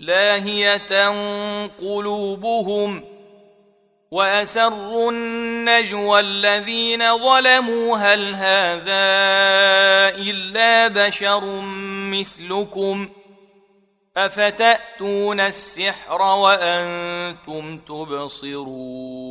لاهية قلوبهم وأسروا النجوى الذين ظلموا هل هذا إلا بشر مثلكم أفتأتون السحر وأنتم تبصرون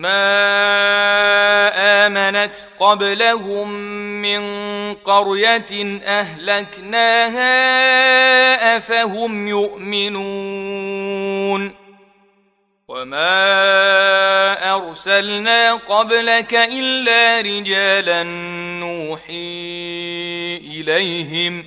ما امنت قبلهم من قريه اهلكناها افهم يؤمنون وما ارسلنا قبلك الا رجالا نوحي اليهم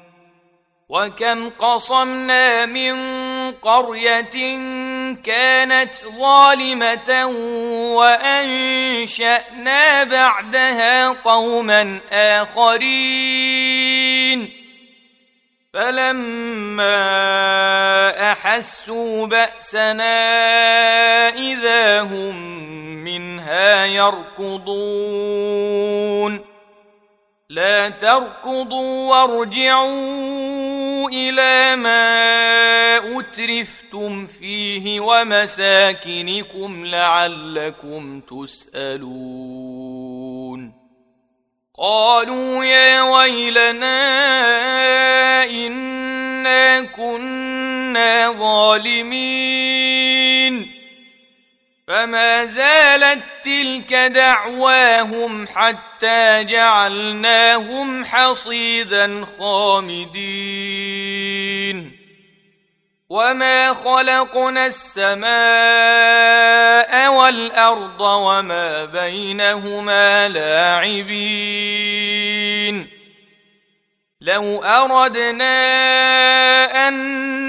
وكم قصمنا من قرية كانت ظالمة وأنشأنا بعدها قوما آخرين. فلما أحسوا بأسنا إذا هم منها يركضون. لا تركضوا وارجعوا إلى ما أترفتم فيه ومساكنكم لعلكم تسألون. قالوا يا ويلنا إنا كنا ظالمين. فما زالت تلك دعواهم حتى جعلناهم حصيدا خامدين. وما خلقنا السماء والأرض وما بينهما لاعبين. لو أردنا أن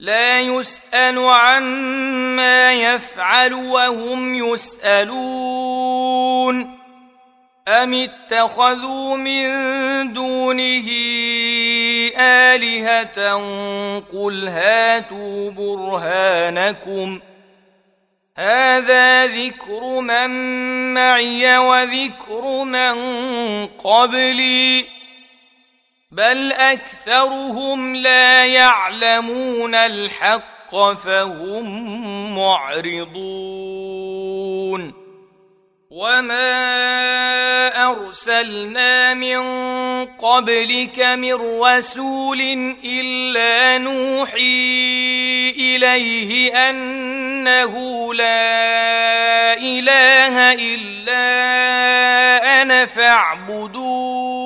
لا يسأل عما يفعل وهم يسألون. أم اتخذوا من دونه آلهة قل هاتوا برهانكم ۖ. هذا ذكر من معي وذكر من قبلي. بل اكثرهم لا يعلمون الحق فهم معرضون وما ارسلنا من قبلك من رسول الا نوحي اليه انه لا اله الا أنا فاعبدون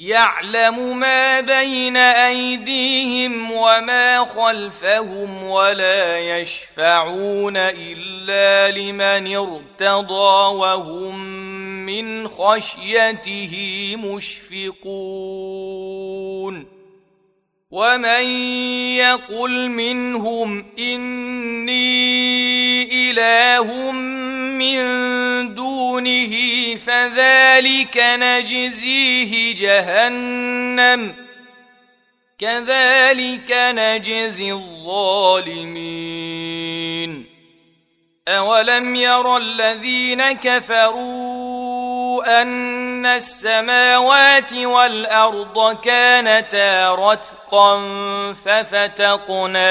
يعلم ما بين أيديهم وما خلفهم ولا يشفعون إلا لمن ارتضى وهم من خشيته مشفقون ومن يقل منهم إني إله من دونه فذلك نجزيه جهنم. كذلك نجزي الظالمين. أولم ير الذين كفروا أن السماوات والأرض كانتا رتقا ففتقناهما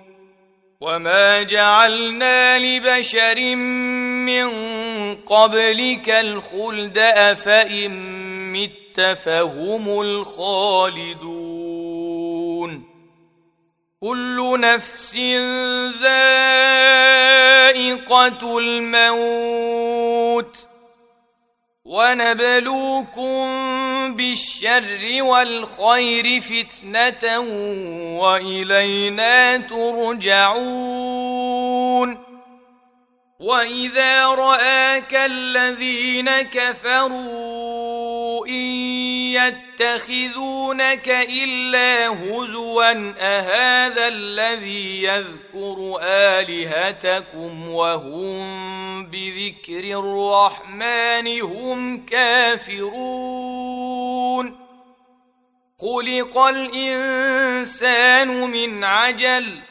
وما جعلنا لبشر من قبلك الخلد افان مت فهم الخالدون كل نفس ذائقه الموت ونبلوكم بالشر والخير فتنة وإلينا ترجعون واذا راك الذين كفروا ان يتخذونك الا هزوا اهذا الذي يذكر الهتكم وهم بذكر الرحمن هم كافرون خلق الانسان من عجل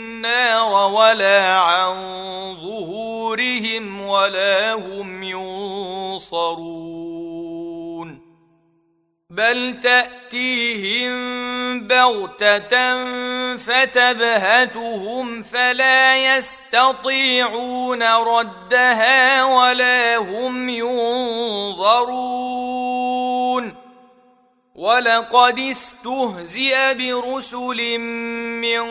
ولا عن ظهورهم ولا هم ينصرون بل تأتيهم بغتة فتبهتهم فلا يستطيعون ردها ولا هم ينظرون ولقد استهزئ برسل من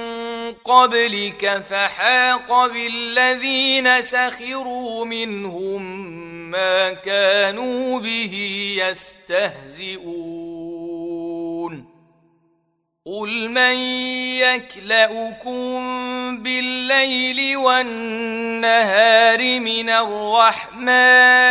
قبلك فحاق بالذين سخروا منهم ما كانوا به يستهزئون قل من يكلاكم بالليل والنهار من الرحمن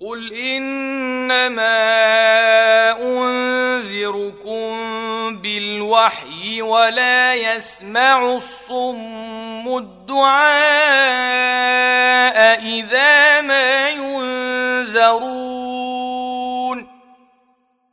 قل انما انذركم بالوحي ولا يسمع الصم الدعاء اذا ما ينذرون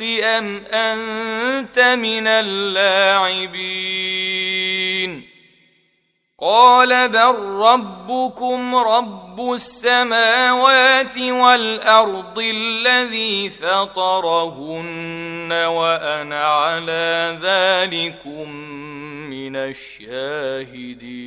الحق أم أنت من اللاعبين؟ قال بل ربكم رب السماوات والأرض الذي فطرهن وأنا على ذلكم من الشاهدين.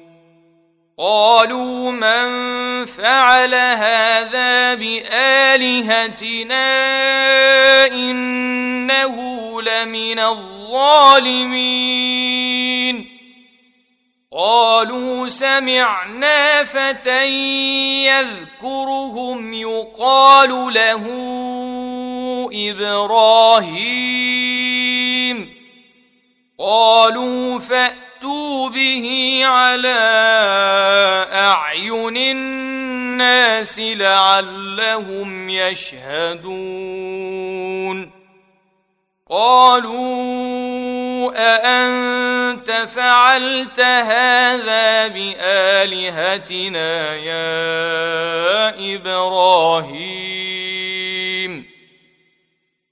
قالوا من فعل هذا بآلهتنا إنه لمن الظالمين. قالوا سمعنا فتى يذكرهم يقال له إبراهيم. قالوا فأتوا به على أعين الناس لعلهم يشهدون. قالوا أأنت فعلت هذا بآلهتنا يا إبراهيم؟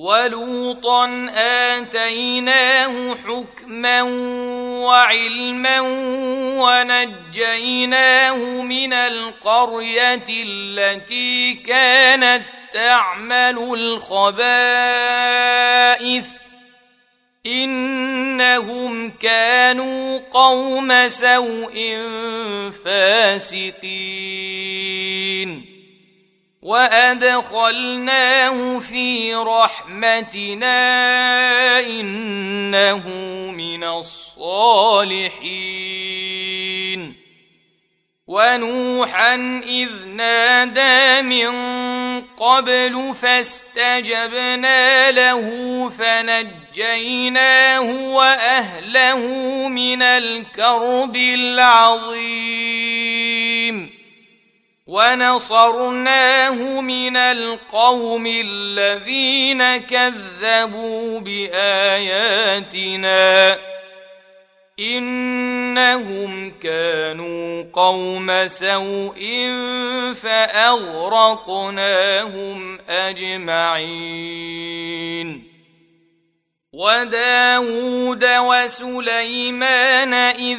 ولوطا آتيناه حكما وعلما ونجيناه من القرية التي كانت تعمل الخبائث إنهم كانوا قوم سوء فاسقين. وادخلناه في رحمتنا انه من الصالحين ونوحا اذ نادى من قبل فاستجبنا له فنجيناه واهله من الكرب العظيم ونصرناه من القوم الذين كذبوا بآياتنا. إنهم كانوا قوم سوء فأغرقناهم أجمعين. وداود وسليمان إذ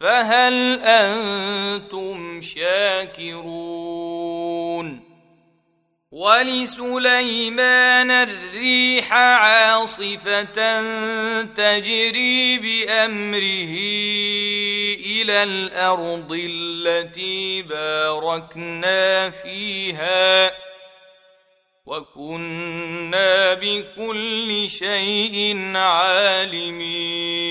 فهل أنتم شاكرون؟ ولسليمان الريح عاصفة تجري بأمره إلى الأرض التي باركنا فيها وكنا بكل شيء عالمين.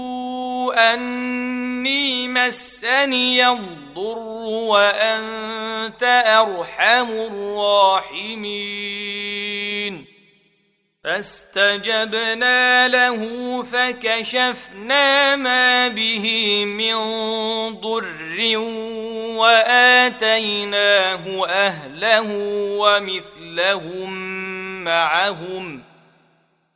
أني مسني الضر وأنت أرحم الراحمين. فاستجبنا له فكشفنا ما به من ضر وآتيناه أهله ومثلهم معهم.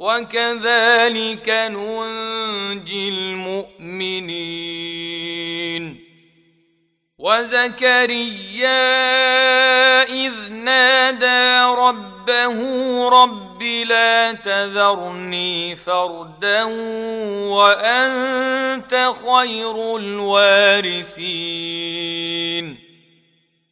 وكذلك ننجي المؤمنين. وزكريا إذ نادى ربه رب لا تذرني فردا وأنت خير الوارثين.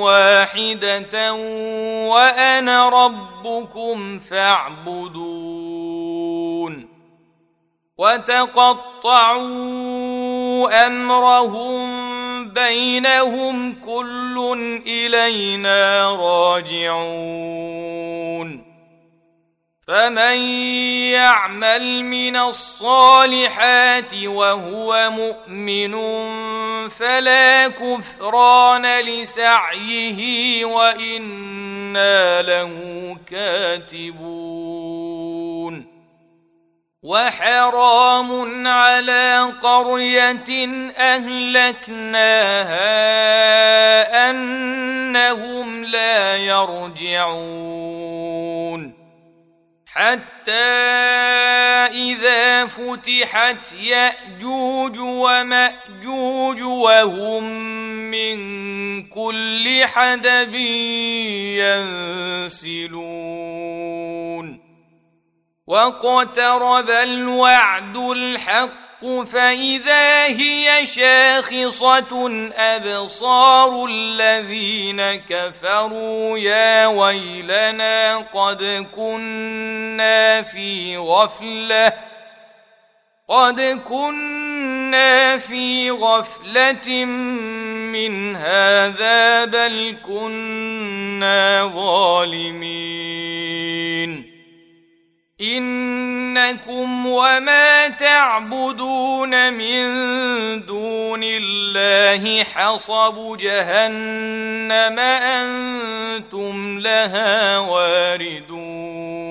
واحدة وأنا ربكم فاعبدون وتقطعوا أمرهم بينهم كل إلينا راجعون فمن يعمل من الصالحات وهو مؤمن فلا كفران لسعيه وإنا له كاتبون. وحرام على قرية أهلكناها فتحت يأجوج ومأجوج وهم من كل حدب ينسلون. واقترب الوعد الحق فإذا هي شاخصة أبصار الذين كفروا يا ويلنا قد كنا في غفلة قد كنا في غفلة من هذا بل كنا ظالمين. إنكم وما تعبدون من دون الله حصب جهنم أنتم لها واردون.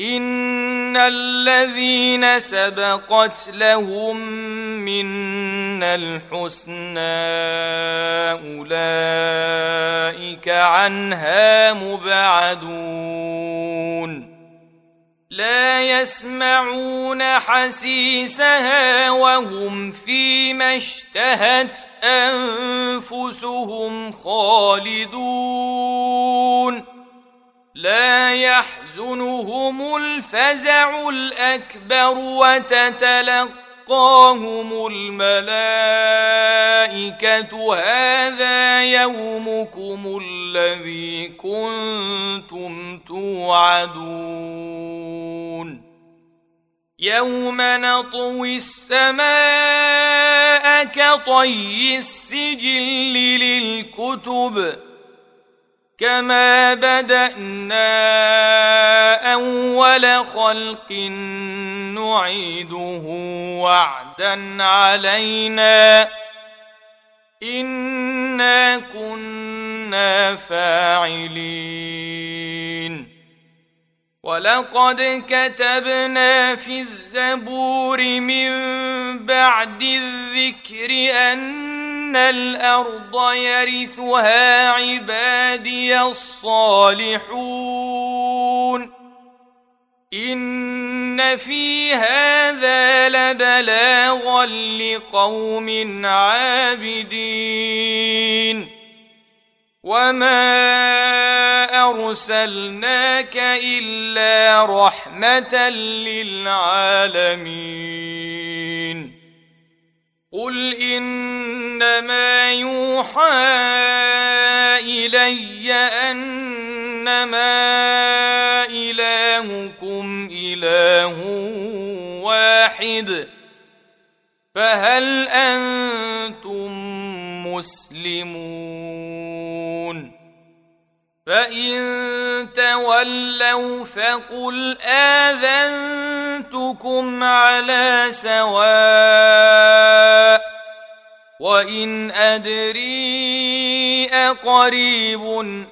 ان الذين سبقت لهم منا الحسنى اولئك عنها مبعدون لا يسمعون حسيسها وهم فيما اشتهت انفسهم خالدون لا يحزنهم الفزع الأكبر وتتلقاهم الملائكة. هذا يومكم الذي كنتم توعدون. يوم نطوي السماء كطي السجل للكتب. كما بدانا اول خلق نعيده وعدا علينا انا كنا فاعلين ولقد كتبنا في الزبور من بعد الذكر ان الأرض يرثها عبادي الصالحون ان في هذا لبلاغا لقوم عابدين وما ارسلناك الا رحمه للعالمين قل انما يوحى الي انما الهكم اله واحد فهل أنتم مسلمون فان تولوا فقل اذنتكم على سواء وان ادري اقريب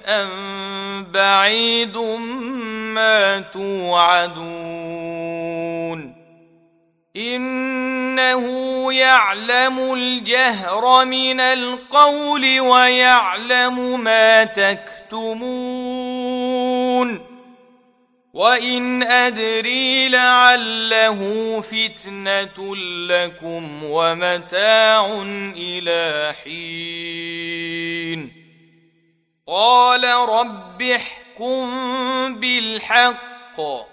ام بعيد ما توعدون إنه يعلم الجهر من القول ويعلم ما تكتمون وإن أدري لعله فتنة لكم ومتاع إلى حين. قال رب احكم بالحق.